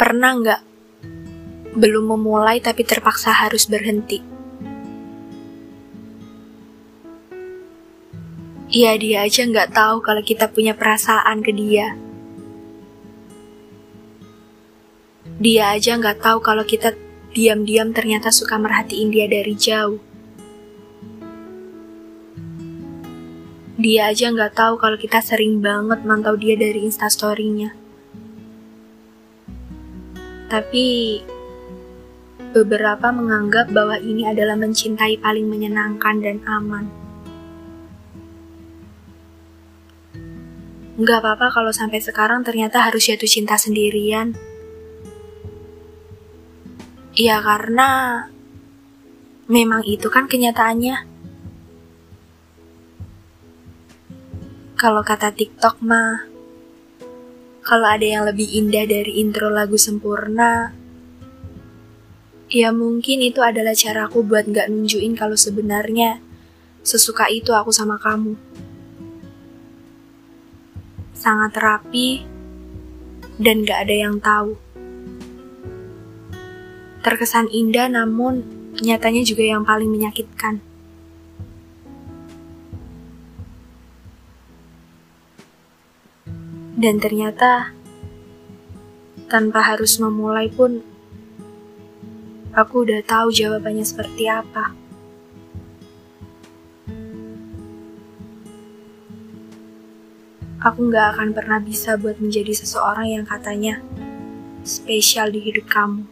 Pernah nggak belum memulai tapi terpaksa harus berhenti? Iya dia aja nggak tahu kalau kita punya perasaan ke dia. Dia aja nggak tahu kalau kita diam-diam ternyata suka merhatiin dia dari jauh. Dia aja nggak tahu kalau kita sering banget mantau dia dari instastorynya. Tapi beberapa menganggap bahwa ini adalah mencintai paling menyenangkan dan aman. Nggak apa-apa kalau sampai sekarang ternyata harus jatuh cinta sendirian. Ya karena memang itu kan kenyataannya. Kalau kata TikTok mah, kalau ada yang lebih indah dari intro lagu sempurna, ya mungkin itu adalah caraku buat gak nunjukin kalau sebenarnya sesuka itu aku sama kamu. Sangat rapi dan gak ada yang tahu. Terkesan indah namun nyatanya juga yang paling menyakitkan. Dan ternyata, tanpa harus memulai pun, aku udah tahu jawabannya seperti apa. Aku gak akan pernah bisa buat menjadi seseorang yang katanya spesial di hidup kamu.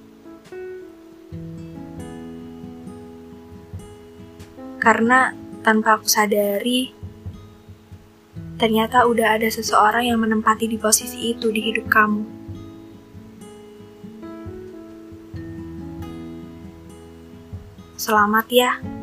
Karena tanpa aku sadari, ternyata udah ada seseorang yang menempati di posisi itu di hidup kamu. Selamat ya.